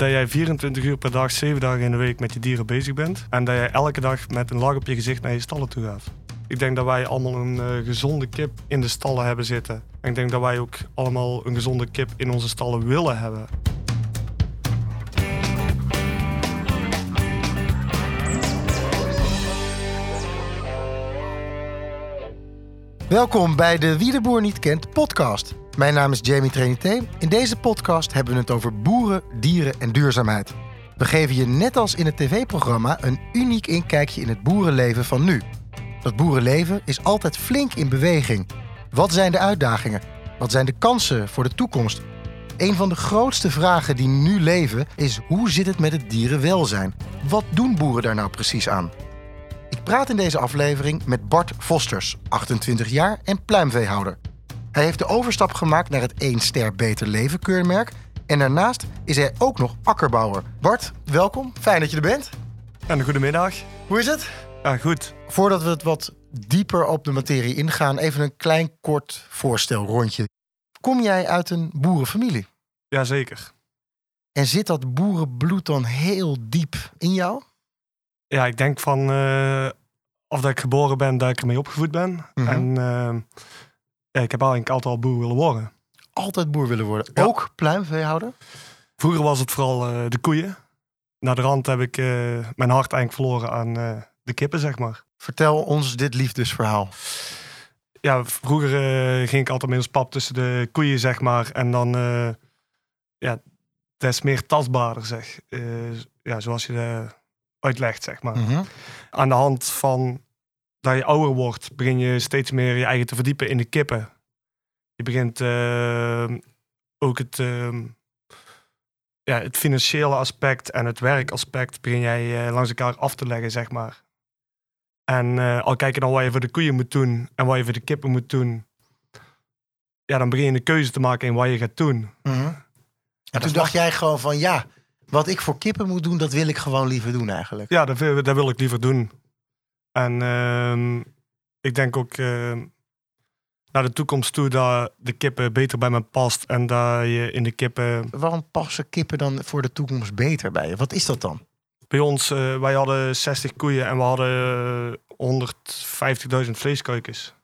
dat jij 24 uur per dag, 7 dagen in de week met je dieren bezig bent. En dat jij elke dag met een lach op je gezicht naar je stallen toe gaat. Ik denk dat wij allemaal een eh, gezonde kip in de stallen hebben zitten. En ik denk dat wij ook allemaal een gezonde kip in onze stallen willen hebben. Welkom bij de Wie de Boer niet kent podcast. Mijn naam is Jamie Trinité. In deze podcast hebben we het over boeren, dieren en duurzaamheid. We geven je net als in het tv-programma een uniek inkijkje in het boerenleven van nu. Dat boerenleven is altijd flink in beweging. Wat zijn de uitdagingen? Wat zijn de kansen voor de toekomst? Een van de grootste vragen die nu leven is hoe zit het met het dierenwelzijn? Wat doen boeren daar nou precies aan? Ik praat in deze aflevering met Bart Vosters, 28 jaar en pluimveehouder. Hij heeft de overstap gemaakt naar het 1 ster beter leven keurmerk en daarnaast is hij ook nog akkerbouwer. Bart, welkom. Fijn dat je er bent. En een goedemiddag. Hoe is het? Ja, goed. Voordat we het wat dieper op de materie ingaan, even een klein kort voorstelrondje. Kom jij uit een boerenfamilie? Jazeker. En zit dat boerenbloed dan heel diep in jou? Ja, ik denk van eh, of dat ik geboren ben, dat ik ermee opgevoed ben. Mhm. En eh, ik heb eigenlijk altijd al boer willen worden. Altijd boer willen worden. Ja. Ook pluimveehouder? Vroeger was het vooral eh, de koeien. Naar de rand heb ik eh, mijn hart eigenlijk verloren aan eh, de kippen, zeg maar. Vertel ons dit liefdesverhaal. Ja, vroeger eh, ging ik altijd met ons pap tussen de koeien, zeg maar. En dan, eh, ja, is meer tastbaarder, zeg. Eh, ja, zoals je uitlegt, zeg maar. Mhm. Aan de hand van dat je ouder wordt, begin je steeds meer je eigen te verdiepen in de kippen. Je begint eh, ook het, eh, ja, het financiële aspect en het werkaspect begin jij eh, langs elkaar af te leggen, zeg maar. En eh, al kijk je dan wat je voor de koeien moet doen en wat je voor de kippen moet doen, ja, dan begin je een keuze te maken in wat je gaat doen. Mhm. En toen dacht jij gewoon van ja, wat ik voor kippen moet doen, dat wil ik gewoon liever doen eigenlijk. Ja, dat wil, dat wil ik liever doen. En ehm, ik denk ook eh, naar de toekomst toe dat de kippen beter bij me past. En dat je in de kippen... Waarom passen kippen dan voor de toekomst beter bij je? Wat is dat dan? Bij ons, eh, wij hadden 60 koeien en we hadden eh, 150.000 vleeskuikens.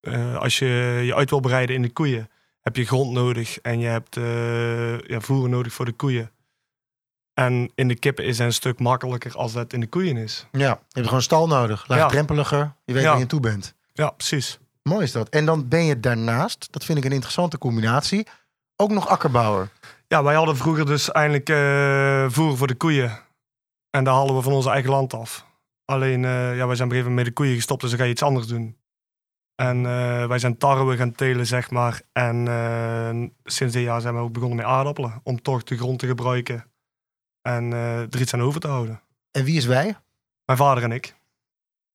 Eh, als je je uit wil breiden in de koeien, heb je grond nodig en je hebt eh, ja, voeren nodig voor de koeien. En in de kippen is het een stuk makkelijker als dat in de koeien is. Ja, je hebt gewoon een stal nodig, laagdrempeliger. Je weet Ja. waar je toe bent. Ja, precies. Mooi is dat. En dan ben je daarnaast, dat vind ik een interessante combinatie, ook nog akkerbouwer. Ja, wij hadden vroeger dus eindelijk eh voer voor de koeien. En daar halen we van onze eigen land af. Alleen, eh, ja, wij zijn op een gegeven moment met de koeien gestopt, dus dan ga je iets anders doen. En eh, wij zijn tarwe gaan telen, zeg maar. En sinds dit jaar zijn we ook begonnen met aardappelen. Om toch de grond te gebruiken. En eh, er iets aan over te houden. En wie is wij? Mijn vader en ik.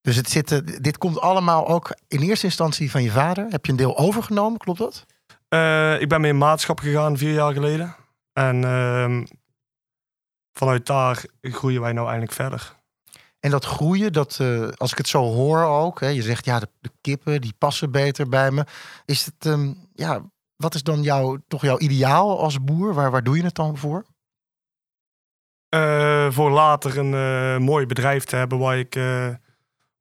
Dus het zit, eh, dit komt allemaal ook in eerste instantie van je vader. Heb je een deel overgenomen, klopt dat? Eh, ik ben mee in maatschap gegaan vier jaar geleden. En ehm, vanuit daar groeien wij nou eindelijk verder. En dat groeien, dat, als ik het zo hoor ook, hè, je zegt ja, de, de kippen die passen beter bij me. Is het, ehm, ja, wat is dan jouw, toch jouw ideaal als boer? Waar, waar doe je het dan voor? Eh, voor later een eh, mooi bedrijf te hebben waar ik eh,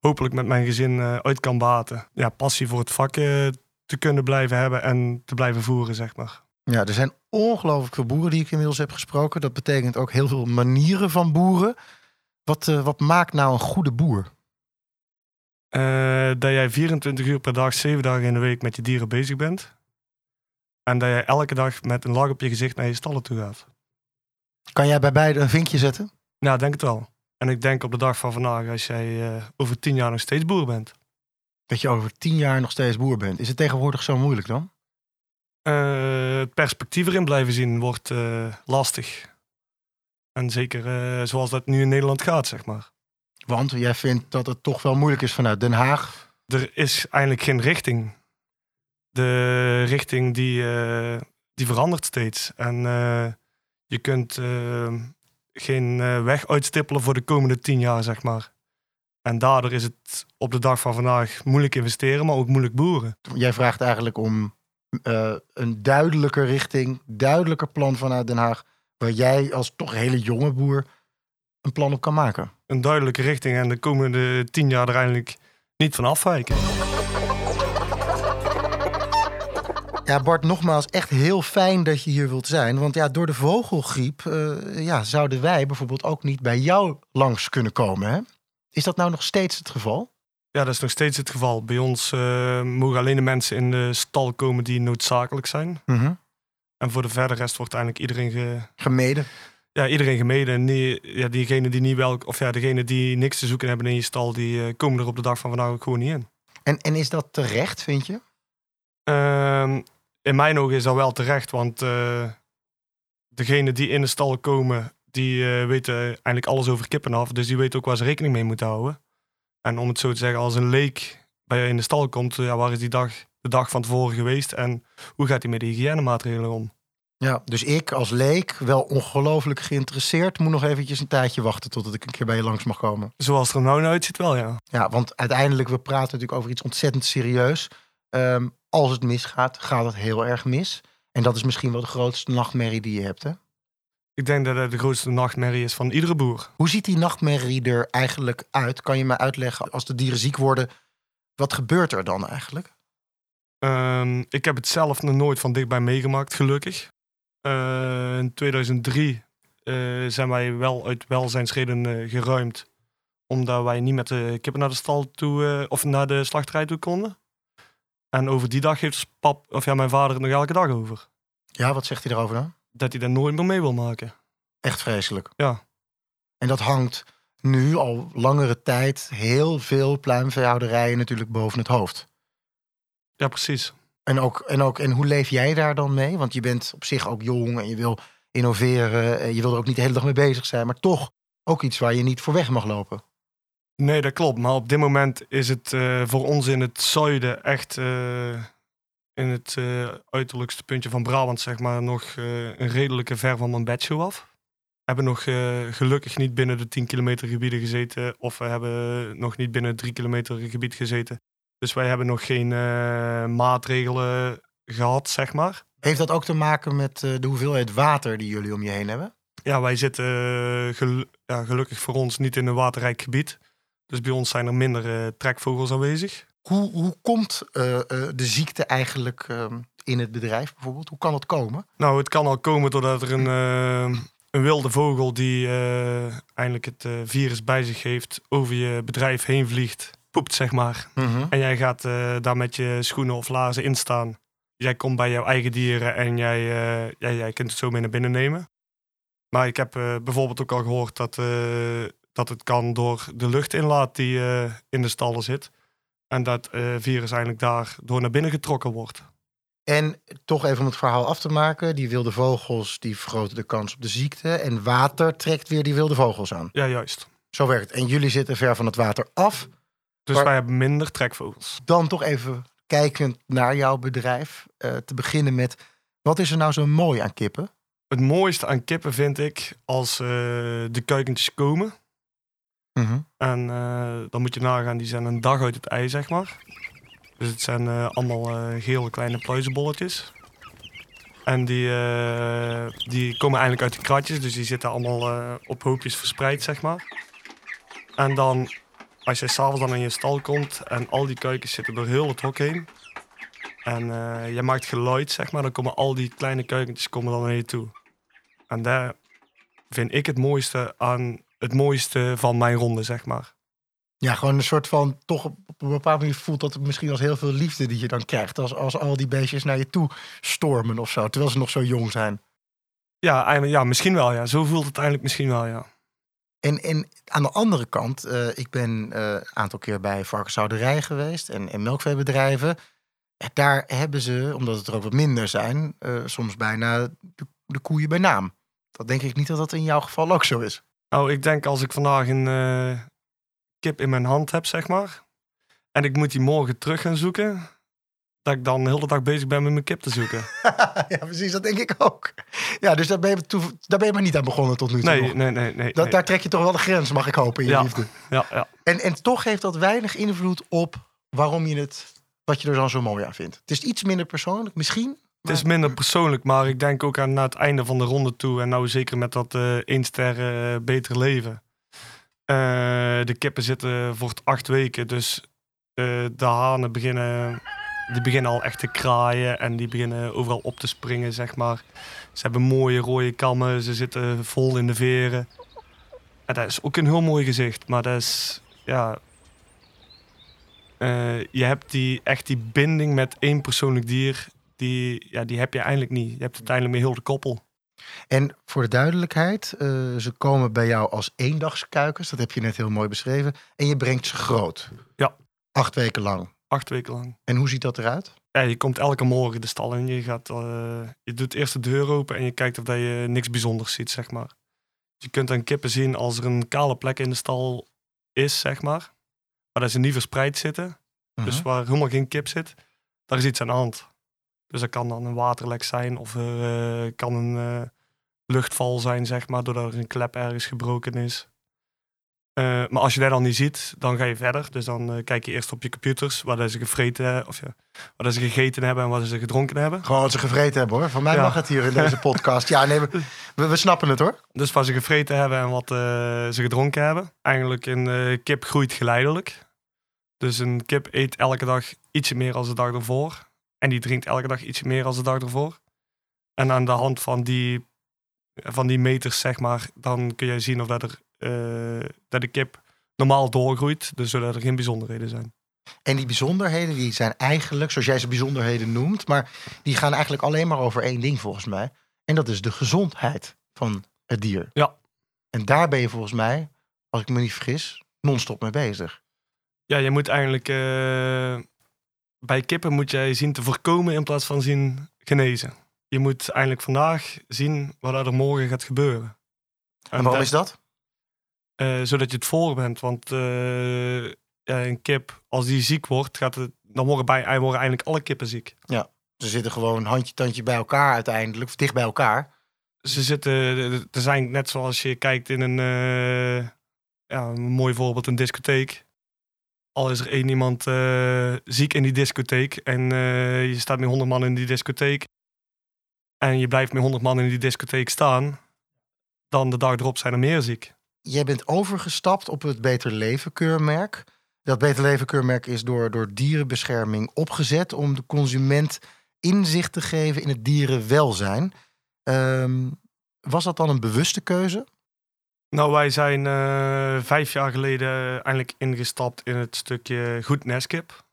hopelijk met mijn gezin uit kan baten. Ja, passie voor het vak te kunnen blijven hebben en te blijven voeren, zeg maar. Ja, er zijn ongelooflijk veel boeren die ik inmiddels heb gesproken. Dat betekent ook heel veel manieren van boeren. Wat, wat maakt nou een goede boer? Dat jij 24 uur per dag, 7 dagen in de week met je dieren bezig bent. En dat jij elke dag met een lach op je gezicht naar je stallen toe gaat. Kan jij bij beide een vinkje zetten? Ik denk het wel. En ik denk op de dag van vandaag, als jij eh, over 10 jaar nog steeds boer bent. Dat je over tien jaar nog steeds boer bent. Is het tegenwoordig zo moeilijk dan? Eh, het perspectief erin blijven zien wordt eh, lastig. En zeker zoals dat nu in Nederland gaat, zeg maar. Want jij vindt dat het toch wel moeilijk is vanuit Den Haag. Er is eigenlijk geen richting. De richting die, die verandert steeds. En je kunt eh, geen eh, weg uitstippelen voor de komende tien jaar, zeg maar. En daardoor is het op de dag van vandaag moeilijk investeren, maar ook moeilijk boeren. Jij vraagt eigenlijk om eh, een duidelijker richting, duidelijker plan vanuit Den Haag. waar jij als toch hele jonge boer een plan op kan maken. Een duidelijke richting en de komende tien jaar er eigenlijk niet van afwijken. Ja, Bart, nogmaals, echt heel fijn dat je hier wilt zijn. Want ja, door de vogelgriep eh, ja, zouden wij bijvoorbeeld ook niet bij jou langs kunnen komen. Hè? Is dat nou nog steeds het geval? Ja, dat is nog steeds het geval. Bij ons eh, mogen alleen de mensen in de stal komen die noodzakelijk zijn. Mhm. En voor de verder rest wordt eigenlijk iedereen, ge, Gemeden. ja, iedereen gemeden. En die, ja, diegenen die niet wel, of ja, degene die niks te zoeken hebben in je stal, die eh, komen er op de dag van vandaag ook gewoon niet in. En, en is dat terecht, vind je? Ehm, in mijn ogen is dat wel terecht, want uh, degenen die in de stal komen, die eh, weten eigenlijk alles over kippen af. Dus die weten ook waar ze rekening mee moeten houden. En om het zo te zeggen, als een leek bij je in de stal komt, ja, waar is die dag, de dag van tevoren geweest en hoe gaat hij met de hygiënemaatregelen om? Ja, dus ik als leek, wel ongelooflijk geïnteresseerd, moet nog eventjes een tijdje wachten totdat ik een keer bij je langs mag komen. Zoals het er nou uitziet wel, ja. Ja, want uiteindelijk, we praten natuurlijk over iets ontzettend serieus. Ehm, als het misgaat, gaat het heel erg mis. En dat is misschien wel de grootste nachtmerrie die je hebt, hè? Ik denk dat het de grootste nachtmerrie is van iedere boer. Hoe ziet die nachtmerrie er eigenlijk uit? Kan je me uitleggen, als de dieren ziek worden, wat gebeurt er dan eigenlijk? Ehm, ik heb het zelf nog nooit van dichtbij meegemaakt, gelukkig. Uh, in 2003 uh, zijn wij wel uit welzijnsreden uh, geruimd. Omdat wij niet met de kippen naar de stal toe eh, of naar de slachterij toe konden. En over die dag heeft pap, of ja, mijn vader het nog elke dag over. Ja, wat zegt hij erover dan? Dat hij daar nooit meer mee wil maken. Echt vreselijk. Ja. En dat hangt nu al langere tijd heel veel pluimveehouderijen natuurlijk boven het hoofd. Ja, precies. En, ook, en, ook, en hoe leef jij daar dan mee? Want je bent op zich ook jong en je wil innoveren. En je wil er ook niet de hele dag mee bezig zijn. Maar toch ook iets waar je niet voor weg mag lopen. Nee, dat klopt. Maar op dit moment is het uh, voor ons in het zuiden echt uh, in het uh, uiterlijkste puntje van Brabant, zeg maar, nog een redelijke ver van mijn bedshow af. We hebben nog gelukkig niet binnen de 10 kilometer gebieden gezeten. Of we hebben nog niet binnen het 3 kilometer gebied gezeten. Dus wij hebben nog geen maatregelen gehad, zeg maar. Heeft dat ook te maken met de hoeveelheid water die jullie om je heen hebben? Ja, wij zitten gel ja, gelukkig voor ons niet in een waterrijk gebied. Dus bij ons zijn er minder uh, trekvogels aanwezig. Hoe, hoe komt uh, uh, de ziekte eigenlijk in het bedrijf bijvoorbeeld? Hoe kan dat komen? Nou, het kan al komen doordat er een, een wilde vogel die eindelijk het virus bij zich heeft, over je bedrijf heen vliegt, poept zeg maar. Mhm. Mm -hmm. En jij gaat daar met je schoenen of laarzen in staan. Jij komt bij jouw eigen dieren en jij, jij, jij kunt het zo mee naar binnen nemen. Maar ik heb bijvoorbeeld ook al gehoord dat dat het kan door de luchtinlaat die uh, in de stallen zit. En dat uh, virus eigenlijk daar door naar binnen getrokken wordt. En toch even om het verhaal af te maken. Die wilde vogels die vergroten de kans op de ziekte. En water trekt weer die wilde vogels aan. Ja, juist. Zo werkt het. En jullie zitten ver van het water af. Dus wij hebben minder trekvogels. Dan toch even kijkend naar jouw bedrijf. Uh, te beginnen met, wat is er nou zo mooi aan kippen? Het mooiste aan kippen vind ik als de kuikentjes komen. -hmm. En uh, dan moet je nagaan, die zijn een dag uit het ei, zeg maar. Dus het zijn uh, allemaal uh, gele kleine pluizenbolletjes. En die, die komen eigenlijk uit de kratjes, dus die zitten allemaal op hoopjes verspreid, zeg maar. En dan, als je s'avonds dan in je stal komt en al die kuikens zitten door heel het hok heen. En je maakt geluid, zeg maar, dan komen al die kleine kuikentjes komen dan naar je toe. En daar vind ik het mooiste aan het mooiste van mijn ronde, zeg maar. Ja, gewoon een soort van, toch op een bepaalde manier voelt dat het misschien als heel veel liefde die je dan krijgt. Als, als al die beestjes naar je toe stormen of zo, terwijl ze nog zo jong zijn. Ja, ja misschien wel, ja. Zo voelt het eigenlijk misschien wel, ja. En, en aan de andere kant, uh, ik ben een uh, aantal keer bij varkenshouderijen geweest en, en melkveebedrijven. En daar hebben ze, omdat het er ook wat minder zijn, uh, soms bijna de, de koeien bij naam. Dat denk ik niet dat dat in jouw geval ook zo is. Nou, ik denk als ik vandaag een uh, kip in mijn hand heb, zeg maar. En ik moet die morgen terug gaan zoeken. Dat ik dan de hele dag bezig ben met mijn kip te zoeken. ja, precies, dat denk ik ook. Ja, dus daar ben je, daar ben je maar niet aan begonnen tot nu toe. Nee, nog. nee, nee. nee, dat, nee. Daar trek je toch wel de grens, mag ik hopen, in je ja, liefde. Ja, ja. En, en toch heeft dat weinig invloed op waarom je het, wat je er dan zo mooi aan vindt. Het is iets minder persoonlijk, misschien. Het is minder persoonlijk, maar ik denk ook aan na het einde van de ronde toe. En nou zeker met dat uh, één ster uh, beter leven. Uh, de kippen zitten voor het acht weken. Dus de hanen beginnen, die beginnen al echt te kraaien. En die beginnen overal op te springen, zeg maar. Ze hebben mooie rode kammen. Ze zitten vol in de veren. En dat is ook een heel mooi gezicht. Maar dat is, ja... je hebt die, echt die binding met één persoonlijk dier die, ja, die heb je eigenlijk niet. Je hebt uiteindelijk meer heel de koppel. En voor de duidelijkheid, uh, ze komen bij jou als eendagskuikens. Dat heb je net heel mooi beschreven. En je brengt ze groot. Ja. Acht weken lang. Acht weken lang. En hoe ziet dat eruit? Ja, je komt elke morgen de stal in. Je, gaat, uh, je doet eerst de deur open en je kijkt of dat je niks bijzonders ziet, zeg maar. Je kunt aan kippen zien als er een kale plek in de stal is, zeg maar. Waar ze niet verspreid zitten. Uh -huh. Dus mhm. waar helemaal geen kip zit. Daar is iets aan de hand. Dus dat kan dan een waterlek zijn of er uh, kan een uh, luchtval zijn, zeg maar, doordat er een klep ergens gebroken is. Uh, maar als je dat dan niet ziet, dan ga je verder. Dus dan kijk je eerst op je computers waar ze gevreten of ja, waar ze gegeten hebben en wat ze gedronken hebben. Gewoon wat ze gevreten hebben hoor. Van mij ja. mag het hier in deze podcast. ja, nee, we, we, snappen het hoor. Dus wat ze gevreten hebben en wat ze gedronken hebben. Eigenlijk een kip groeit geleidelijk. Dus een kip eet elke dag ietsje meer dan de dag ervoor. En die drinkt elke dag iets meer als de dag ervoor. En aan de hand van die, van die meters, zeg maar, dan kun je zien of dat, er, uh, dat de kip normaal doorgroeit. Dus zodat er geen bijzonderheden zijn. En die bijzonderheden die zijn eigenlijk, zoals jij ze bijzonderheden noemt, maar die gaan eigenlijk alleen maar over één ding volgens mij. En dat is de gezondheid van het dier. Ja. En daar ben je volgens mij, als ik me niet vergis, non-stop mee bezig. Ja, je moet eigenlijk uh, bij kippen moet jij zien te voorkomen in plaats van zien genezen. Je moet eigenlijk vandaag zien wat er morgen gaat gebeuren. En, waarom is dat? Uh, zodat je het voor bent. Want uh, ja, een kip, als die ziek wordt, gaat het, dan worden, bij, worden eigenlijk alle kippen ziek. Ja, ze zitten gewoon handje tandje bij elkaar uiteindelijk, of dicht bij elkaar. Ze zitten, er zijn net zoals je kijkt in een, uh, ja, een mooi voorbeeld, een discotheek al is er één iemand uh, ziek in die discotheek en uh, je staat met 100 man in die discotheek en je blijft met 100 man in die discotheek staan, dan de dag erop zijn er meer ziek. Jij bent overgestapt op het Beter Leven keurmerk. Dat Beter Leven keurmerk is door, door dierenbescherming opgezet om de consument inzicht te geven in het dierenwelzijn. Um, was dat dan een bewuste keuze? Nou, wij zijn uh, vijf jaar geleden eindelijk ingestapt in het stukje goed nestkip.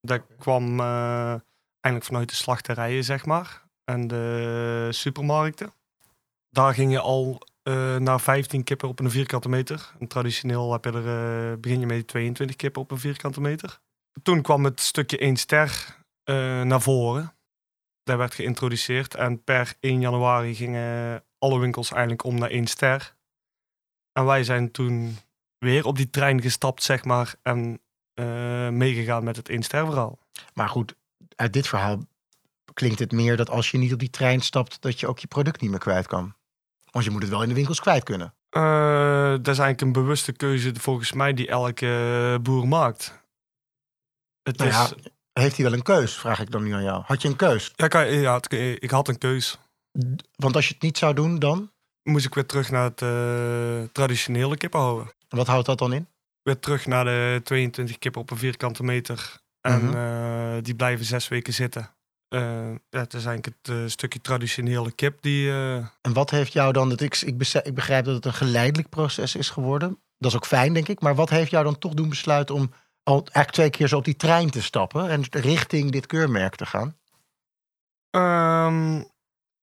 Dat kwam uh, eigenlijk vanuit de slachterijen, zeg maar, en de supermarkten. Daar ging je al uh, naar 15 kippen op een vierkante meter. Traditioneel heb er, begin je met 22 kippen op een vierkante meter. Toen kwam het stukje 1 ster naar voren. Dat werd geïntroduceerd en per 1 januari gingen alle winkels eigenlijk om naar 1 ster. En wij zijn toen weer op die trein gestapt, zeg maar, en uh, meegegaan met het verhaal. Maar goed, uit dit verhaal klinkt het meer dat als je niet op die trein stapt, dat je ook je product niet meer kwijt kan. Want je moet het wel in de winkels kwijt kunnen. Uh, dat is eigenlijk een bewuste keuze volgens mij die elke boer maakt. Het nou is... ja, heeft hij wel een keus, vraag ik dan nu aan jou. Had je een keus? Ja, ja ik had een keus. Want als je het niet zou doen, dan? Moest ik weer terug naar het uh, traditionele kippenhouden. Wat houdt dat dan in? Weer terug naar de 22 kippen op een vierkante meter. En mm -hmm. uh, die blijven zes weken zitten. Uh, ja, het is eigenlijk het stukje traditionele kip die... En wat heeft jou dan... Dat ik, ik, ik begrijp dat het een geleidelijk proces is geworden. Dat is ook fijn, denk ik. Maar wat heeft jou dan toch doen besluiten om al eigenlijk twee keer zo op die trein te stappen... en richting dit keurmerk te gaan? Um,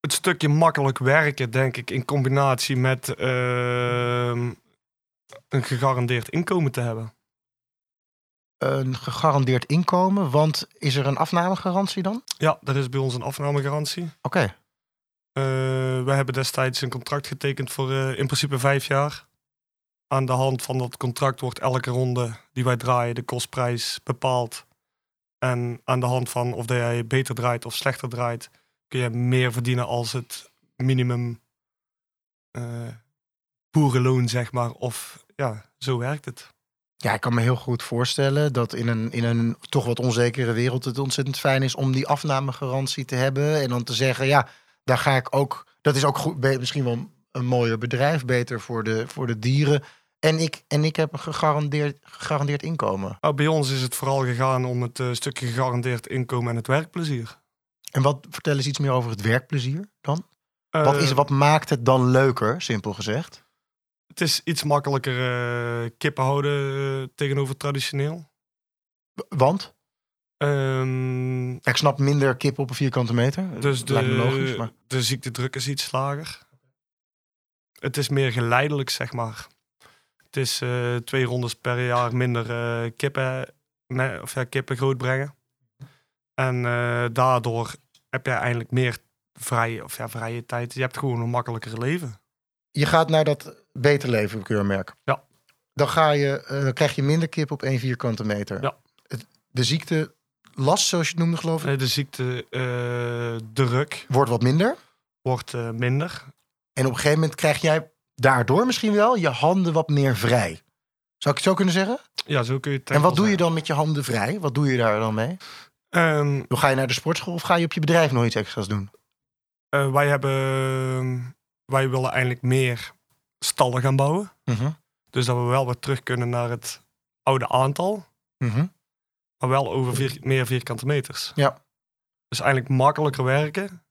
het stukje makkelijk werken, denk ik, in combinatie met uh, een gegarandeerd inkomen te hebben. Een gegarandeerd inkomen, want is er een afnamegarantie dan? Ja, dat is bij ons een afnamegarantie. Oké. Okay. Uh, we hebben destijds een contract getekend voor uh, in principe vijf jaar. Aan de hand van dat contract wordt elke ronde die wij draaien, de kostprijs bepaald. En aan de hand van of jij beter draait of slechter draait, kun je meer verdienen als het minimum uh, boerenloon, zeg maar. Of ja, zo werkt het. Ja, ik kan me heel goed voorstellen dat in een, in een toch wat onzekere wereld het ontzettend fijn is om die afnamegarantie te hebben. En dan te zeggen, ja, daar ga ik ook. Dat is ook goed, misschien wel een mooier bedrijf, beter voor de, voor de dieren. En ik, en ik heb een gegarandeerd, gegarandeerd inkomen. Nou, bij ons is het vooral gegaan om het eh, stukje gegarandeerd inkomen en het werkplezier. En wat vertel eens iets meer over het werkplezier dan? Wat, is, Eh, wat maakt het dan leuker, simpel gezegd? Het is iets makkelijker eh, kippen houden eh, tegenover traditioneel. Want? Ja, Ik snap minder kip op een vierkante meter. dus Dat lijkt me logisch. de, Maar... de ziektedruk is iets lager. Het is meer geleidelijk, zeg maar. Het is twee rondes per jaar minder kippen, me- of ja, kippen grootbrengen. En eh, daardoor heb je eigenlijk meer vrije, of ja, vrije tijd. Je hebt gewoon een makkelijker leven. Je gaat naar dat Beter Leven keurmerk. Ja. Dan, ga je, eh, dan krijg je minder kip op één vierkante meter. Ja. Het, de ziekte last, zoals je het noemde geloof ik, Eh, De ziektedruk wordt wat minder. wordt eh, minder. En op een gegeven moment krijg jij daardoor misschien wel je handen wat meer vrij. Zou ik het zo kunnen zeggen? Ja, zo kun je het En wat doe je dan met je handen vrij? Wat doe je daar dan mee? Dan ga je naar de sportschool of ga je op je bedrijf nog iets extra's doen? eh, wij hebben, wij willen eigenlijk meer stallen gaan bouwen. Mhm. Dus dat we wel weer terug kunnen naar het oude aantal. Mhm. Maar wel over vier, meer vierkante meters. Ja. Dus eigenlijk makkelijker werken.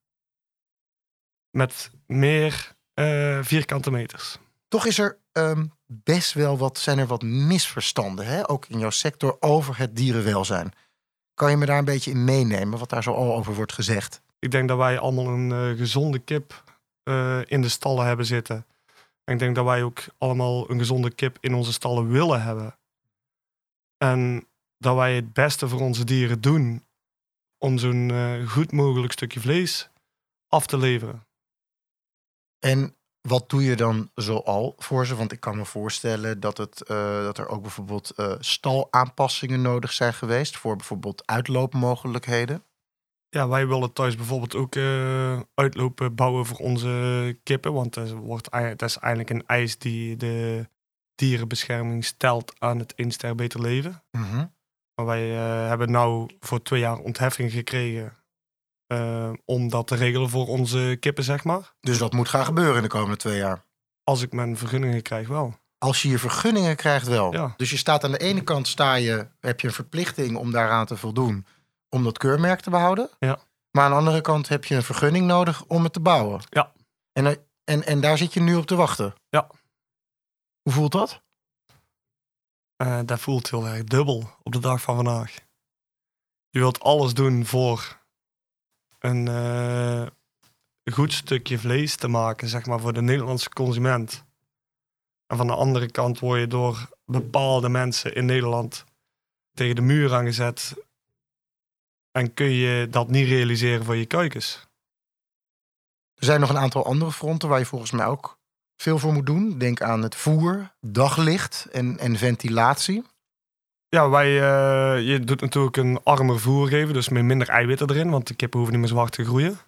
Met meer eh, vierkante meters. Toch is er ehm, best wel wat, zijn er wat misverstanden, hè? ook in jouw sector, over het dierenwelzijn. Kan je me daar een beetje in meenemen, wat daar zo al over wordt gezegd? Ik denk dat wij allemaal een eh, gezonde kip eh, in de stallen hebben zitten. En ik denk dat wij ook allemaal een gezonde kip in onze stallen willen hebben. En dat wij het beste voor onze dieren doen om zo'n eh, goed mogelijk stukje vlees af te leveren. En wat doe je dan zoal voor ze? Want ik kan me voorstellen dat, het, eh, dat er ook bijvoorbeeld eh, stalaanpassingen nodig zijn geweest voor bijvoorbeeld uitloopmogelijkheden. Ja, wij willen thuis bijvoorbeeld ook eh, uitlopen bouwen voor onze kippen. Want dat, wordt, dat is eigenlijk een eis die de dierenbescherming stelt aan het Inster Beter Leven. Mhm. Maar wij hebben nou voor twee jaar ontheffing gekregen eh, om dat te regelen voor onze kippen, zeg maar. Dus dat moet gaan gebeuren in de komende twee jaar. Als ik mijn vergunningen krijg, wel. Als je je vergunningen krijgt wel. Ja. Dus je staat aan de ene kant sta je, heb je een verplichting om daaraan te voldoen om dat keurmerk te behouden. Ja. Maar aan de andere kant heb je een vergunning nodig om het te bouwen. Ja. En, eh, en, en daar zit je nu op te wachten. Ja. Hoe voelt dat? Eh, dat voelt heel erg dubbel op de dag van vandaag. Je wilt alles doen voor een eh, goed stukje vlees te maken, zeg maar, voor de Nederlandse consument. En van de andere kant word je door bepaalde mensen in Nederland tegen de muur aangezet. En kun je dat niet realiseren voor je kuikens. Er zijn nog een aantal andere fronten waar je volgens mij ook veel voor moet doen. Denk aan het voer, daglicht en, en ventilatie. Ja, wij, eh, je doet natuurlijk een armer voer geven, dus met minder eiwitten erin, want de kippen hoeven niet meer zwart te groeien.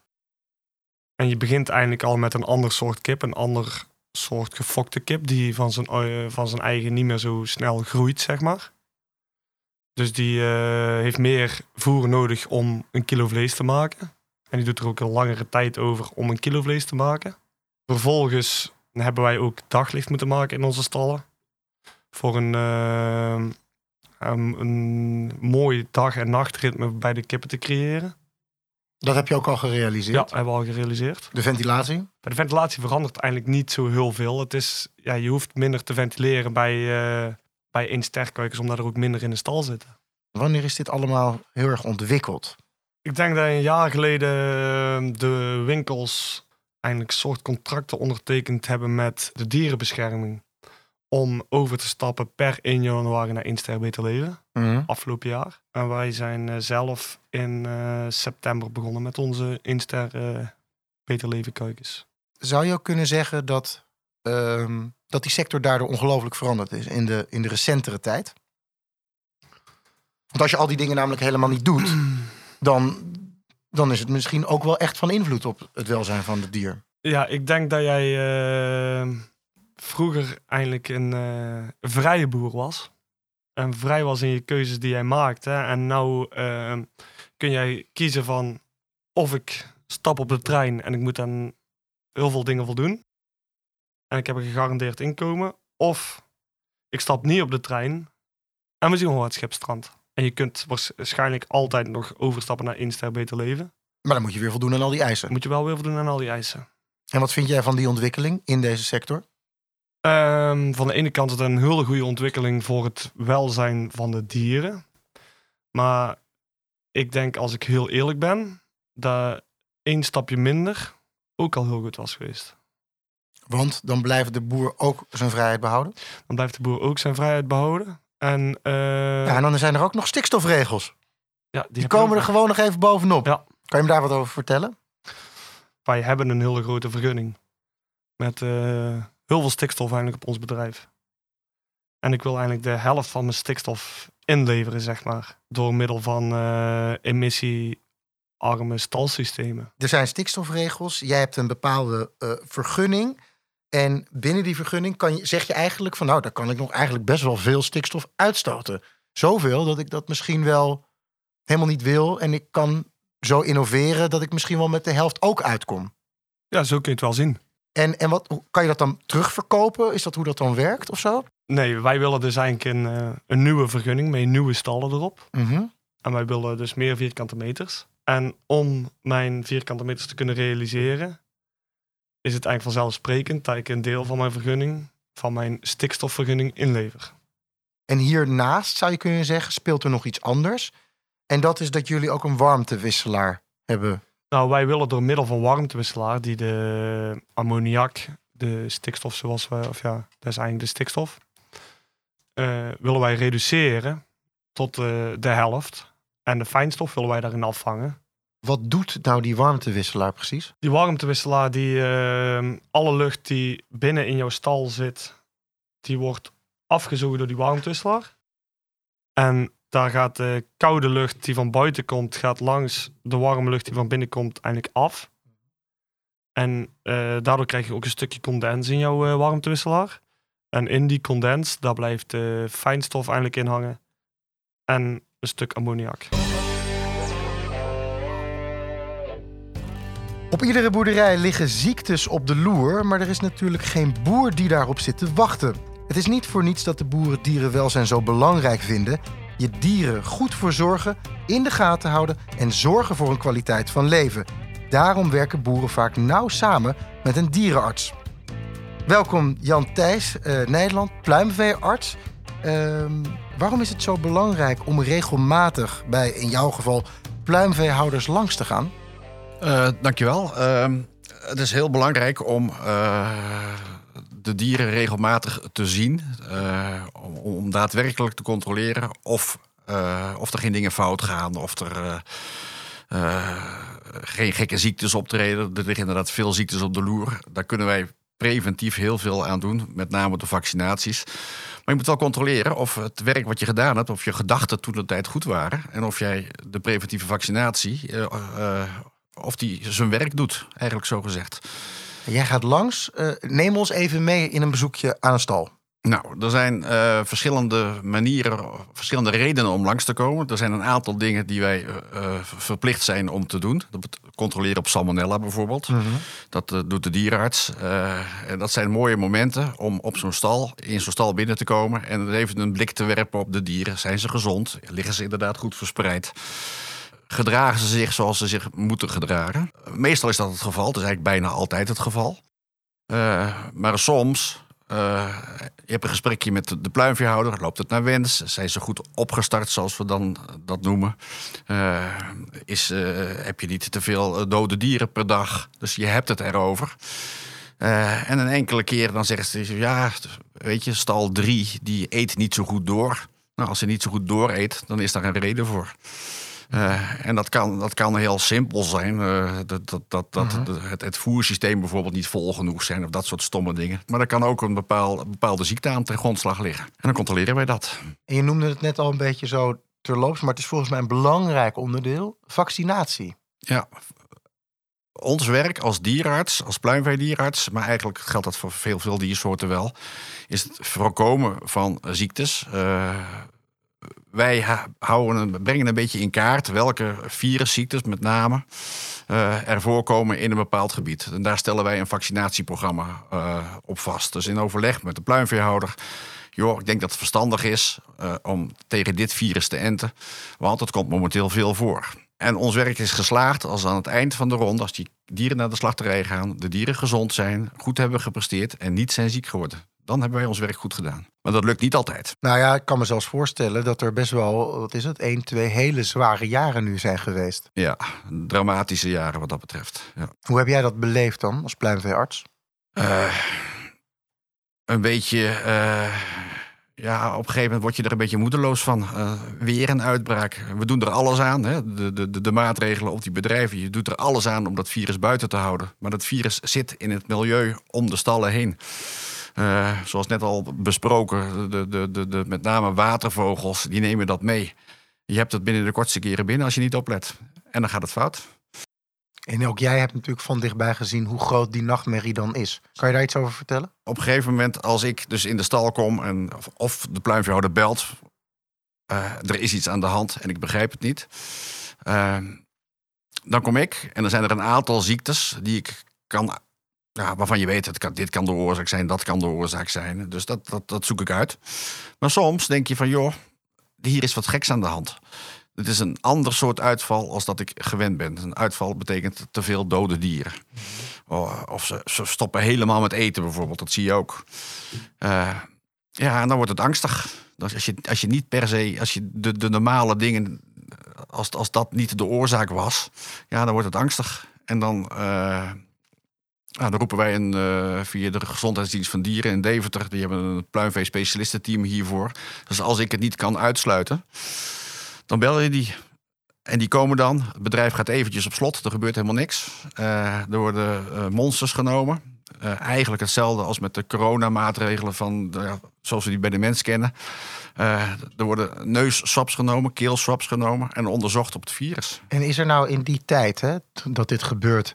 En je begint eigenlijk al met een ander soort kip, een ander soort gefokte kip, die van zijn, eh, van zijn eigen niet meer zo snel groeit, zeg maar. Dus die eh, heeft meer voer nodig om een kilo vlees te maken. En die doet er ook een langere tijd over om een kilo vlees te maken. Vervolgens hebben wij ook daglicht moeten maken in onze stallen. Voor een, um, een mooi dag- en nachtritme bij de kippen te creëren. Dat heb je ook al gerealiseerd. Ja, hebben we al gerealiseerd. De ventilatie. Bij de ventilatie verandert eigenlijk niet zo heel veel. Het is, ja, je hoeft minder te ventileren bij, eh bij één omdat er ook minder in de stal zitten. Wanneer is dit allemaal heel erg ontwikkeld? Ik denk dat een jaar geleden eh, de winkels eigenlijk soort contracten ondertekend hebben met de dierenbescherming. Om over te stappen per 1 januari naar 1 ster beter leven. Mhm. afgelopen jaar. En wij zijn eh, zelf in eh, september begonnen met onze Inster eh Beter Leven kuikens. Zou je ook kunnen zeggen dat, ehm, dat die sector daardoor ongelooflijk veranderd is in de, in de recentere tijd? Want als je al die dingen namelijk helemaal niet doet, dan, dan is het misschien ook wel echt van invloed op het welzijn van het dier. Ja, ik denk dat jij vroeger eigenlijk een eh, vrije boer was. en vrij was in je keuzes die jij maakte. En nou ehm, kun jij kiezen van of ik stap op de trein en ik moet aan heel veel dingen voldoen. En ik heb een gegarandeerd inkomen. Of ik stap niet op de trein en we zien gewoon het schipstrand. En je kunt waarschijnlijk altijd nog overstappen naar één ster beter leven. Maar dan moet je weer voldoen aan al die eisen. Moet je wel weer voldoen aan al die eisen. En wat vind jij van die ontwikkeling in deze sector? Ehm, van de ene kant is het een hele goede ontwikkeling voor het welzijn van de dieren. Maar ik denk, als ik heel eerlijk ben, dat één stapje minder ook al heel goed was geweest. Want dan blijft de boer ook zijn vrijheid behouden? Dan blijft de boer ook zijn vrijheid behouden. En, uh, ja, en dan zijn er ook nog stikstofregels. Ja, die, die komen er gewoon nog even bovenop. Ja. Kan je me daar wat over vertellen? Wij hebben een hele grote vergunning. Met uh, heel veel stikstof eigenlijk op ons bedrijf. En ik wil eigenlijk de helft van mijn stikstof inleveren, zeg maar. Door middel van uh, emissiearme stalsystemen. Er zijn stikstofregels. Jij hebt een bepaalde uh, vergunning. En binnen die vergunning kan je, zeg je eigenlijk van... nou, daar kan ik nog eigenlijk best wel veel stikstof uitstoten. Zoveel dat ik dat misschien wel helemaal niet wil. En ik kan zo innoveren dat ik misschien wel met de helft ook uitkom. Ja, zo kun je het wel zien. En, en wat, kan je dat dan terugverkopen? Is dat hoe dat dan werkt of zo? Nee, wij willen dus eigenlijk een, uh, een nieuwe vergunning met nieuwe stallen erop. Mm -hmm. En wij willen dus meer vierkante meters. En om mijn vierkante meters te kunnen realiseren, is het eigenlijk vanzelfsprekend dat ik een deel van mijn vergunning, van mijn stikstofvergunning, inlever. En hiernaast zou je kunnen zeggen, speelt er nog iets anders. En dat is dat jullie ook een warmtewisselaar hebben. Nou, wij willen door middel van warmtewisselaar die de ammoniak, de stikstof zoals we, of ja, dat is eigenlijk de stikstof, uh, willen wij reduceren tot uh, de helft. En de fijnstof willen wij daarin afvangen. Wat doet nou die warmtewisselaar precies? Die warmtewisselaar, die uh, alle lucht die binnen in jouw stal zit, die wordt afgezogen door die warmtewisselaar. En daar gaat de koude lucht die van buiten komt, gaat langs de warme lucht die van binnen komt eigenlijk af. En uh, daardoor krijg je ook een stukje condens in jouw uh, warmtewisselaar. En in die condens, daar blijft de fijnstof eigenlijk in hangen. En een stuk ammoniak. Op iedere boerderij liggen ziektes op de loer, maar er is natuurlijk geen boer die daarop zit te wachten. Het is niet voor niets dat de boeren dierenwelzijn zo belangrijk vinden. Je dieren goed verzorgen, in de gaten houden en zorgen voor een kwaliteit van leven. Daarom werken boeren vaak nauw samen met een dierenarts. Welkom Jan Thijs, uh, Nederland, pluimveearts. Uh, waarom is het zo belangrijk om regelmatig bij, in jouw geval, pluimveehouders langs te gaan? Uh, dankjewel. Uh, het is heel belangrijk om uh, de dieren regelmatig te zien. Om, om, daadwerkelijk te controleren of, of er geen dingen fout gaan. Of er geen gekke ziektes optreden. Er liggen inderdaad veel ziektes op de loer. Daar kunnen wij preventief heel veel aan doen. Met name de vaccinaties. Maar je moet wel controleren of het werk wat je gedaan hebt... of je gedachten toen de tijd goed waren. En of jij de preventieve vaccinatie of die zijn werk doet, eigenlijk zo gezegd. Jij gaat langs. Uh, neem ons even mee in een bezoekje aan een stal. Nou, er zijn uh, verschillende manieren, verschillende redenen om langs te komen. Er zijn een aantal dingen die wij uh, verplicht zijn om te doen. Dat controleren op salmonella bijvoorbeeld. Mm -hmm. Dat doet de dierenarts. en dat zijn mooie momenten om op zo'n stal, in zo'n stal binnen te komen en even een blik te werpen op de dieren. Zijn ze gezond? Liggen ze inderdaad goed verspreid? Gedragen ze zich zoals ze zich moeten gedragen. Meestal is dat het geval, het is eigenlijk bijna altijd het geval. Uh, maar soms, uh, je hebt een gesprekje met de pluimveehouder, loopt het naar wens? Zijn ze goed opgestart, zoals we dan dat noemen? Is, heb je niet te veel dode dieren per dag? Dus je hebt het erover. en een enkele keer dan zeggen ze, ja, weet je, stal 3, die eet niet zo goed door. Nou, als ze niet zo goed door eet, dan is daar een reden voor. Uh, en dat kan, dat kan heel simpel zijn. Uh, dat, dat, dat, dat Mhm. het, het voersysteem bijvoorbeeld niet vol genoeg zijn of dat soort stomme dingen. Maar er kan ook een bepaal, bepaalde ziekte aan ten grondslag liggen. En dan controleren wij dat. En je noemde het net al een beetje zo terloops, maar het is volgens mij een belangrijk onderdeel: vaccinatie. Ja. Ons werk als dierarts, als pluimveedierarts, maar eigenlijk geldt dat voor veel, veel diersoorten wel, is het voorkomen van ziektes. Uh, wij brengen een beetje in kaart welke virusziektes met name uh, er voorkomen in een bepaald gebied. En daar stellen wij een vaccinatieprogramma uh, op vast. Dus in overleg met de pluimveehouder. Joh, ik denk dat het verstandig is uh, om tegen dit virus te enten. Want het komt momenteel veel voor. En ons werk is geslaagd als aan het eind van de ronde, als die dieren naar de slachterij gaan, de dieren gezond zijn, goed hebben gepresteerd en niet zijn ziek geworden. Dan hebben wij ons werk goed gedaan. Maar dat lukt niet altijd. Nou ja, ik kan me zelfs voorstellen dat er best wel, wat is het, één, twee hele zware jaren nu zijn geweest. Ja, dramatische jaren wat dat betreft. Ja. Hoe heb jij dat beleefd dan als pluimveearts? Uh, een beetje. Uh, ja, op een gegeven moment word je er een beetje moedeloos van. Uh, weer een uitbraak. We doen er alles aan. Hè? De, de, de maatregelen op die bedrijven. Je doet er alles aan om dat virus buiten te houden. Maar dat virus zit in het milieu om de stallen heen. Uh, zoals net al besproken, de, de, de, de, met name watervogels, die nemen dat mee. Je hebt het binnen de kortste keren binnen als je niet oplet. En dan gaat het fout. En ook jij hebt natuurlijk van dichtbij gezien hoe groot die nachtmerrie dan is. Kan je daar iets over vertellen? Op een gegeven moment, als ik dus in de stal kom en of de pluimveehouder belt, uh, er is iets aan de hand en ik begrijp het niet. Uh, dan kom ik en dan zijn er een aantal ziektes die ik kan ja, waarvan je weet, het kan, dit kan de oorzaak zijn, dat kan de oorzaak zijn. Dus dat, dat, dat zoek ik uit. Maar soms denk je van, joh, hier is wat geks aan de hand. Het is een ander soort uitval als dat ik gewend ben. Een uitval betekent te veel dode dieren. Oh, of ze, ze, stoppen helemaal met eten bijvoorbeeld, dat zie je ook. Uh, ja, en dan wordt het angstig. Als je, als je niet per se, als je de, de normale dingen, als, als dat niet de oorzaak was, ja, dan wordt het angstig. En dan, uh, nou, dan roepen wij een, uh, via de Gezondheidsdienst van Dieren in Deventer. Die hebben een pluimvee-specialistenteam hiervoor. Dus als ik het niet kan uitsluiten, dan bel je die. En die komen dan. Het bedrijf gaat eventjes op slot. Er gebeurt helemaal niks. Uh, er worden uh, monsters genomen. eigenlijk hetzelfde als met de coronamaatregelen van, zoals we die bij de mens kennen. er worden neusswaps genomen, keelswaps genomen en onderzocht op het virus. En is er nou in die tijd hè, dat dit gebeurt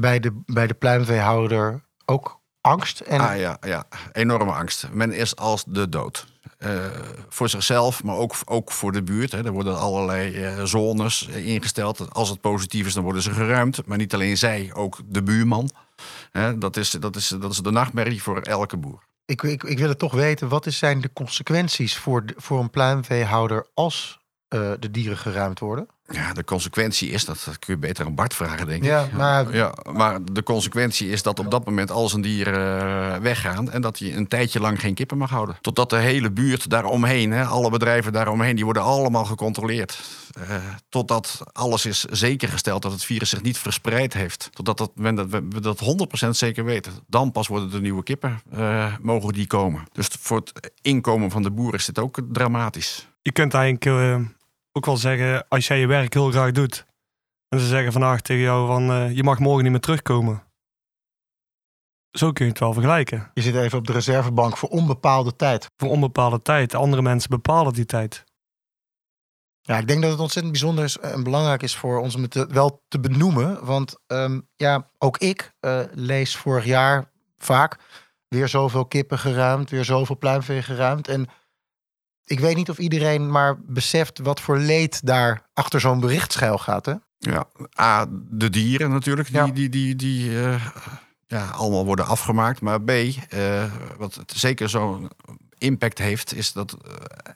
bij de, bij de pluimveehouder ook angst? En... Ah ja, ja, enorme angst. Men is als de dood. Uh, voor zichzelf, maar ook, ook voor de buurt. Hè. Er worden allerlei uh, zones ingesteld. Als het positief is, dan worden ze geruimd. Maar niet alleen zij, ook de buurman. Hè, dat, is, dat, is, dat is de nachtmerrie voor elke boer. Ik, ik, ik wil het toch weten, wat zijn de consequenties voor, de, voor een pluimveehouder als uh, de dieren geruimd worden? Ja, de consequentie is, dat, dat kun je beter aan Bart vragen, denk ik. Ja, maar... Ja, maar de consequentie is dat op dat moment al zijn dieren uh, weggaan... en dat hij een tijdje lang geen kippen mag houden. Totdat de hele buurt daaromheen, hè, alle bedrijven daaromheen... die worden allemaal gecontroleerd. Uh, totdat alles is zekergesteld dat het virus zich niet verspreid heeft. Totdat dat, dat we dat 100% zeker weten. Dan pas worden de nieuwe kippen, uh, mogen die komen. Dus voor het inkomen van de boer is dit ook dramatisch. Je kunt eigenlijk ook wel zeggen, als jij je werk heel graag doet. En ze zeggen vandaag tegen jou van, uh, je mag morgen niet meer terugkomen. Zo kun je het wel vergelijken. Je zit even op de reservebank voor onbepaalde tijd. Voor onbepaalde tijd. Andere mensen bepalen die tijd. Ja, ik denk dat het ontzettend bijzonder is en belangrijk is voor ons om het wel te benoemen. Want um, ja, ook ik uh, lees vorig jaar vaak weer zoveel kippen geruimd, weer zoveel pluimvee geruimd. En ik weet niet of iedereen maar beseft wat voor leed daar achter zo'n bericht schuil gaat. Hè? Ja, A, de dieren natuurlijk, die, ja. die, die, die uh, ja, allemaal worden afgemaakt. Maar B, uh, wat het zeker zo'n impact heeft, is dat uh,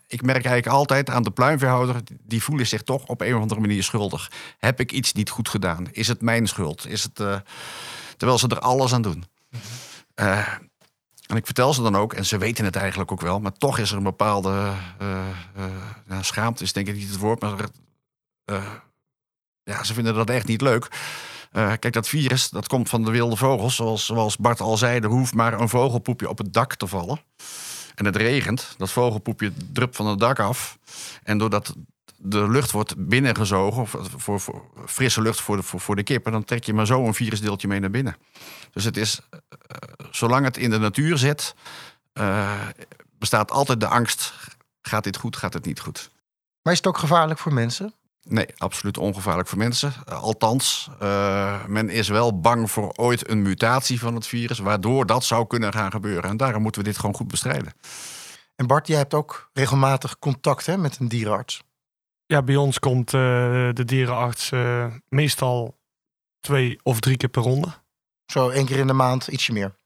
ik merk eigenlijk altijd aan de pluimveehouder, die voelen zich toch op een of andere manier schuldig. Heb ik iets niet goed gedaan? Is het mijn schuld? Is het, terwijl ze er alles aan doen. En ik vertel ze dan ook, en ze weten het eigenlijk ook wel, maar toch is er een bepaalde uh, schaamte, is denk ik niet het woord, maar uh, ja, ze vinden dat echt niet leuk. kijk, dat virus, dat komt van de wilde vogels. Zoals, zoals Bart al zei, er hoeft maar een vogelpoepje op het dak te vallen. En het regent, dat vogelpoepje drupt van het dak af. En doordat de lucht wordt binnengezogen, voor, voor, frisse lucht voor de, voor, voor de kippen, dan trek je maar zo een virusdeeltje mee naar binnen. Dus het is, uh, zolang het in de natuur zit, uh, bestaat altijd de angst: gaat dit goed, gaat het niet goed? Maar is het ook gevaarlijk voor mensen? Nee, absoluut ongevaarlijk voor mensen. Althans, uh, men is wel bang voor ooit een mutatie van het virus, waardoor dat zou kunnen gaan gebeuren. En daarom moeten we dit gewoon goed bestrijden. En Bart, jij hebt ook regelmatig contact hè, met een dierenarts. Ja, bij ons komt eh, de dierenarts eh, meestal twee of drie keer per ronde. Zo één keer in de maand, ietsje meer.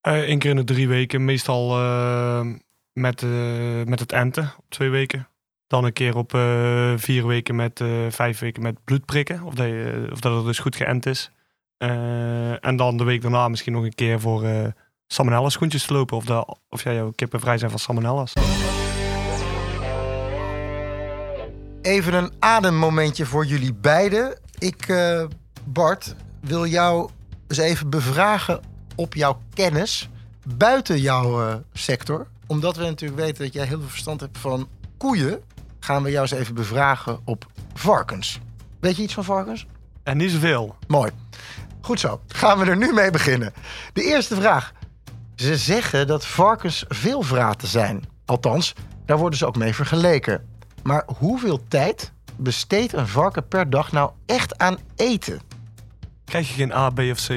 Eén keer in de drie weken, meestal eh, met, eh, met het enten op twee weken. Dan een keer op eh, vier weken met eh, vijf weken met bloedprikken. Of dat, je, of dat het dus goed geënt is. Eh, en dan de week daarna misschien nog een keer voor eh salmonella schoentjes te lopen. Of, dat, of ja, jouw kippen vrij zijn van salmonellas. Even een ademmomentje voor jullie beiden. Ik, eh, Bart, wil jou eens even bevragen op jouw kennis buiten jouw eh, sector. Omdat we natuurlijk weten dat jij heel veel verstand hebt van koeien, gaan we jou eens even bevragen op varkens. Weet je iets van varkens? En niet zoveel. Mooi. Goed zo. Gaan we er nu mee beginnen. De eerste vraag. Ze zeggen dat varkens veelvraten zijn. Althans, daar worden ze ook mee vergeleken. Maar hoeveel tijd besteedt een varken per dag nou echt aan eten? Krijg je geen A, B of C?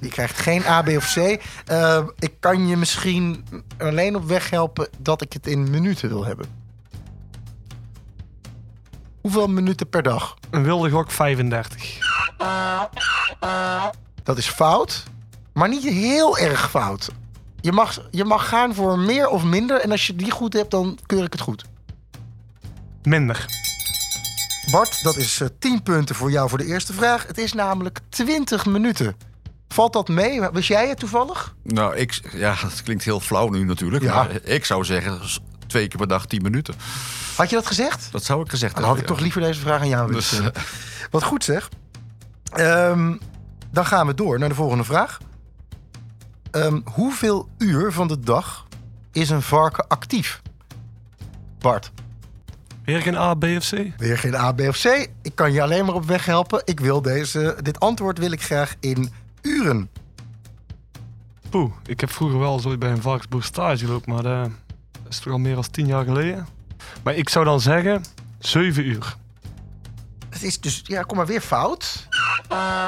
Je krijgt geen A, B of C. Eh, ik kan je misschien alleen op weg helpen dat ik het in minuten wil hebben. Hoeveel minuten per dag? Een wilde gok 35. Dat is fout, maar niet heel erg fout. Je mag, je mag gaan voor meer of minder. En als je die goed hebt, dan keur ik het goed. Minder. Bart, dat is eh, 10 punten voor jou voor de eerste vraag. Het is namelijk 20 minuten. Valt dat mee? Wist jij het toevallig? Nou, ik, ja, dat klinkt heel flauw nu natuurlijk. Ja. Maar ik zou zeggen, twee keer per dag tien minuten. Had je dat gezegd? Dat zou ik gezegd Dan had ik hebben. toch liever deze vraag aan jou willen Dus, stellen. Wat goed zeg. Ehm, dan gaan we door naar de volgende vraag. Ehm, hoeveel uur van de dag is een varken actief? Bart, Weer geen A, B of C? weer geen A, B of C. Ik kan je alleen maar op weg helpen. Ik wil deze, dit antwoord wil ik graag in uren. Poeh, ik heb vroeger wel zo bij een varkensboer stage gelopen, maar eh, dat is toch al meer dan 10 jaar geleden. Maar ik zou dan zeggen 7 uur. Het is dus, ja, kom maar weer fout.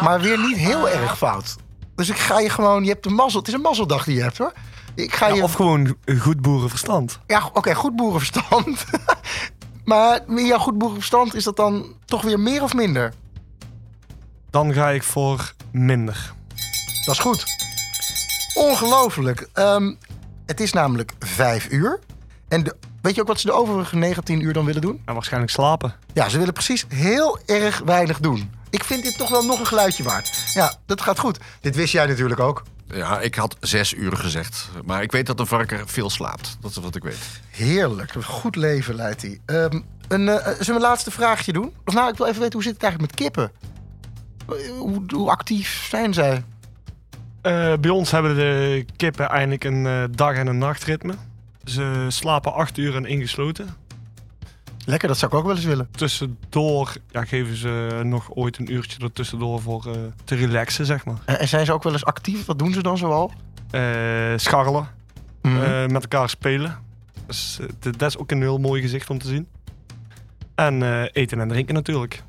Maar weer niet heel erg fout. Dus ik ga je gewoon, je hebt een mazzel. Het is een mazzeldag die je hebt hoor. Ik ga Ja, je of gewoon goed boerenverstand. Ja, oké, goed boerenverstand. maar in jouw goed boerenverstand is dat dan toch weer meer of minder? Dan ga ik voor minder. Dat is goed. Ongelooflijk. Ehm, het is namelijk vijf uur. En de, weet je ook wat ze de overige 19 uur dan willen doen? En waarschijnlijk slapen. Ja, ze willen precies heel erg weinig doen. Ik vind dit toch wel nog een geluidje waard. Ja, dat gaat goed. Dit wist jij natuurlijk ook. Ja, ik had zes uur gezegd. Maar ik weet dat een varken veel slaapt. Dat is wat ik weet. Heerlijk. Een goed leven leidt hij. Ehm, een, eh, zullen we een laatste vraagje doen? Of nou, ik wil even weten, hoe zit het eigenlijk met kippen? Hoe, hoe actief zijn zij? Eh, bij ons hebben de kippen eigenlijk een eh, dag- en een nachtritme. Ze slapen 8 uur en ingesloten. Lekker, dat zou ik ook wel eens willen. Tussendoor ja, geven ze nog ooit een uurtje er tussendoor voor eh, te relaxen, zeg maar. En, en zijn ze ook wel eens actief? Wat doen ze dan zoal? Eh, scharrelen, Mhm. eh, met elkaar spelen. Dus, dat is ook een heel mooi gezicht om te zien. En eten en drinken natuurlijk.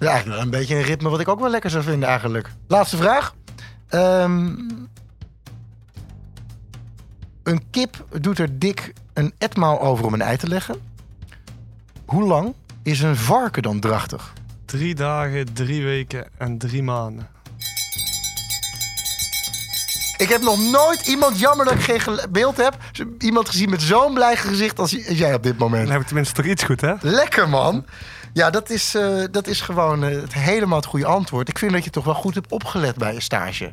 Ja, een beetje een ritme wat ik ook wel lekker zou vinden eigenlijk. Laatste vraag. Ehm, een kip doet er dik een etmaal over om een ei te leggen. Hoe lang is een varken dan drachtig? Drie dagen, drie weken en drie maanden. Ik heb nog nooit iemand, jammer dat ik geen beeld heb, iemand gezien met zo'n blij gezicht als jij op dit moment. Dan heb ik tenminste toch iets goed, hè? Lekker man. Ja, dat is, eh, dat is gewoon eh, het helemaal het goede antwoord. Ik vind dat je toch wel goed hebt opgelet bij je stage.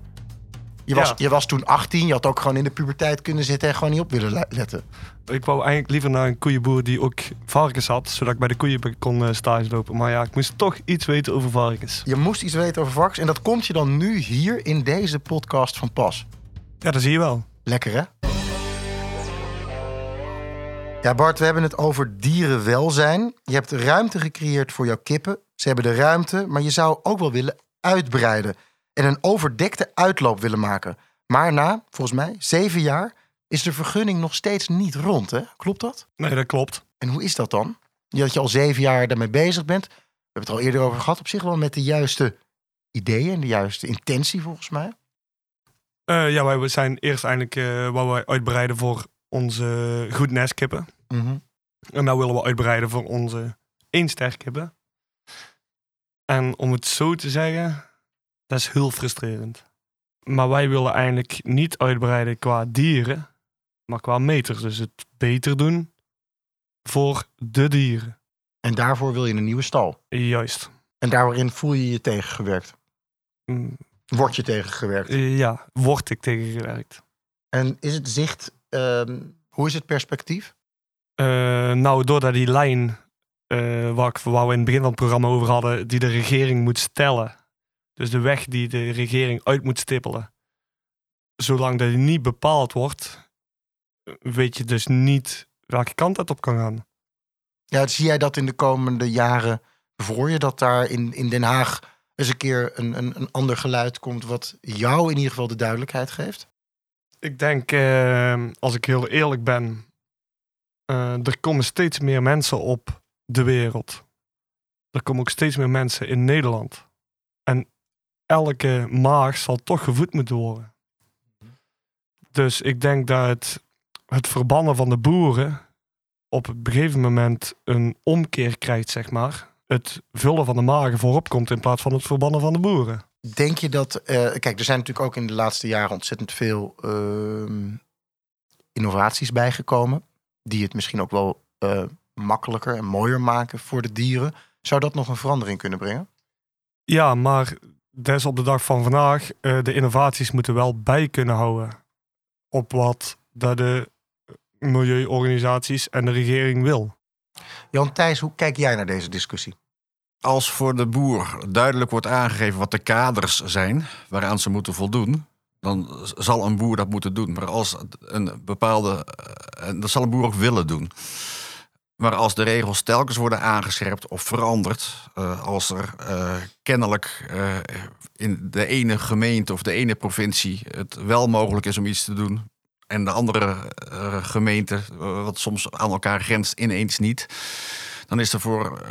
Je was, Ja. je was toen 18, je had ook gewoon in de puberteit kunnen zitten en gewoon niet op willen le- letten. Ik wou eigenlijk liever naar een koeienboer die ook varkens had, zodat ik bij de koeien kon eh, stage lopen. Maar ja, ik moest toch iets weten over varkens. Je moest iets weten over varkens en dat komt je dan nu hier in deze podcast van pas. Ja, dat zie je wel. Lekker hè? Ja Bart, we hebben het over dierenwelzijn. Je hebt ruimte gecreëerd voor jouw kippen. Ze hebben de ruimte, maar je zou ook wel willen uitbreiden. En een overdekte uitloop willen maken. Maar na, volgens mij, zeven jaar is de vergunning nog steeds niet rond. Hè? Klopt dat? Nee, dat klopt. En hoe is dat dan? Dat je al zeven jaar daarmee bezig bent. We hebben het al eerder over gehad. Op zich wel met de juiste ideeën en de juiste intentie volgens mij. Eh, ja, wij zijn eerst eigenlijk uh, wou wij uitbreiden voor onze goed nestkippen. Mhm. En nou willen we uitbreiden voor onze eensterkippen. En om het zo te zeggen, dat is heel frustrerend. Maar wij willen eigenlijk niet uitbreiden qua dieren, maar qua meters. Dus het beter doen voor de dieren. En daarvoor wil je een nieuwe stal. Juist. En daarin voel je je tegengewerkt. Mm, Word je tegengewerkt. Ja, word ik tegengewerkt. En is het zicht, ehm, hoe is het perspectief? Eh, nou, doordat die lijn eh, waar, ik, waar we in het begin van het programma over hadden, die de regering moet stellen. Dus de weg die de regering uit moet stippelen. Zolang dat niet bepaald wordt, weet je dus niet welke kant het op kan gaan. Ja, zie jij dat in de komende jaren voor je? Dat daar in, in Den Haag eens een keer een, een, een ander geluid komt... wat jou in ieder geval de duidelijkheid geeft? Ik denk, eh, als ik heel eerlijk ben, eh, er komen steeds meer mensen op de wereld. Er komen ook steeds meer mensen in Nederland. En elke maag zal toch gevoed moeten worden. Dus ik denk dat het, het verbannen van de boeren op een gegeven moment een omkeer krijgt, zeg maar. Het vullen van de magen voorop komt in plaats van het verbannen van de boeren. Denk je dat... eh, kijk, er zijn natuurlijk ook in de laatste jaren ontzettend veel ehm, innovaties bijgekomen... die het misschien ook wel eh, makkelijker en mooier maken voor de dieren. Zou dat nog een verandering kunnen brengen? Ja, maar des op de dag van vandaag, eh, de innovaties moeten wel bij kunnen houden op wat dat de milieuorganisaties en de regering wil. Jan Thijs, hoe kijk jij naar deze discussie? Als voor de boer duidelijk wordt aangegeven wat de kaders zijn waaraan ze moeten voldoen, dan zal een boer dat moeten doen. Maar als een bepaalde. eh, En dat zal een boer ook willen doen. Maar als de regels telkens worden aangescherpt of veranderd, eh, als er eh, kennelijk eh, in de ene gemeente of de ene provincie het wel mogelijk is om iets te doen. En de andere gemeente, wat soms aan elkaar grenst, ineens niet. Dan is er voor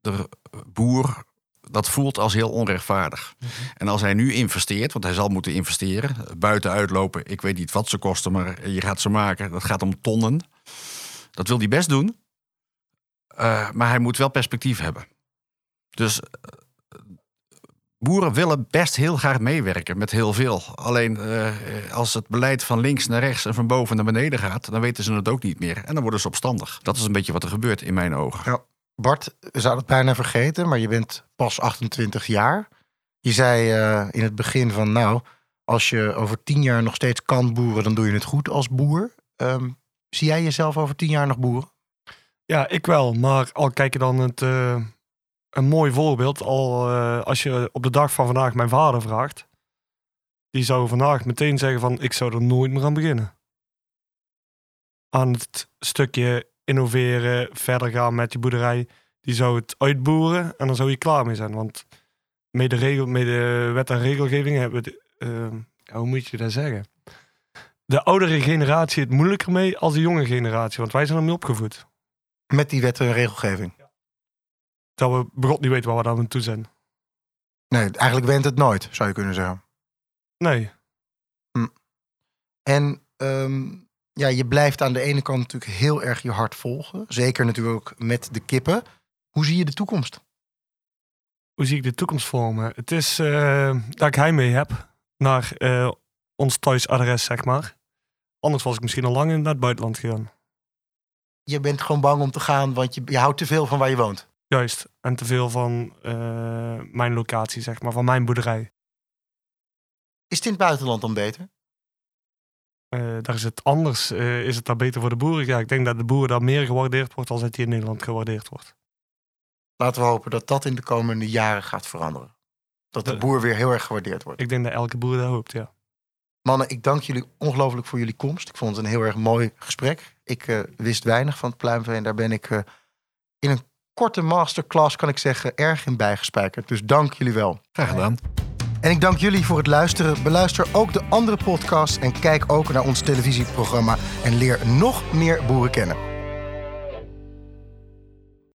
de boer dat voelt als heel onrechtvaardig. En als hij nu investeert, want hij zal moeten investeren, buiten uitlopen, ik weet niet wat ze kosten, maar je gaat ze maken, dat gaat om tonnen. Dat wil hij best doen, Eh, maar hij moet wel perspectief hebben. Dus eh, boeren willen best heel graag meewerken met heel veel. Alleen eh, als het beleid van links naar rechts en van boven naar beneden gaat, dan weten ze het ook niet meer. En dan worden ze opstandig. Dat is een beetje wat er gebeurt in mijn ogen. Bart, we zouden het bijna vergeten, maar je bent pas 28 jaar. Je zei in het begin van, nou, als je over tien jaar nog steeds kan boeren, dan doe je het goed als boer. Ehm, zie jij jezelf over tien jaar nog boeren? Ja, ik wel. Maar al kijk je dan het, eh, een mooi voorbeeld. Al eh, als je op de dag van vandaag mijn vader vraagt. Die zou vandaag meteen zeggen van ik zou er nooit meer aan beginnen. Aan het stukje innoveren, verder gaan met je boerderij. Die zou het uitboeren en dan zou je klaar mee zijn. Want met de, regel, met de wet en regelgeving hebben we... Eh, hoe moet je dat zeggen? De oudere generatie het moeilijker mee als de jonge generatie. Want wij zijn ermee opgevoed. Met die wet en regelgeving. Dat we begot niet weten waar we daar aan toe zijn. Nee, eigenlijk went het nooit, zou je kunnen zeggen. Nee. En ehm, ja, je blijft aan de ene kant natuurlijk heel erg je hart volgen. Zeker natuurlijk ook met de kippen. Hoe zie je de toekomst? Hoe zie ik de toekomst voor me? Het is eh, dat ik heimwee heb naar eh, ons thuisadres, zeg maar. Anders was ik misschien al lang in het buitenland gegaan. Je bent gewoon bang om te gaan, want je, je houdt te veel van waar je woont. Juist. En te veel van eh, mijn locatie, zeg maar. Van mijn boerderij. Is het in het buitenland dan beter? Eh, daar is het anders. eh, is het daar beter voor de boeren? Ja, ik denk dat de boer daar meer gewaardeerd wordt als het hier in Nederland gewaardeerd wordt. Laten we hopen dat dat in de komende jaren gaat veranderen. Dat de De- boer weer heel erg gewaardeerd wordt. Ik denk dat elke boer dat hoopt, ja. Mannen, ik dank jullie ongelooflijk voor jullie komst. Ik vond het een heel erg mooi gesprek. Ik eh, wist weinig van het pluimvee en daar ben ik eh, in een korte masterclass, kan ik zeggen, erg in bijgespijkerd. Dus dank jullie wel. Graag gedaan. En ik dank jullie voor het luisteren. Beluister ook de andere podcasts en kijk ook naar ons televisieprogramma en leer nog meer boeren kennen.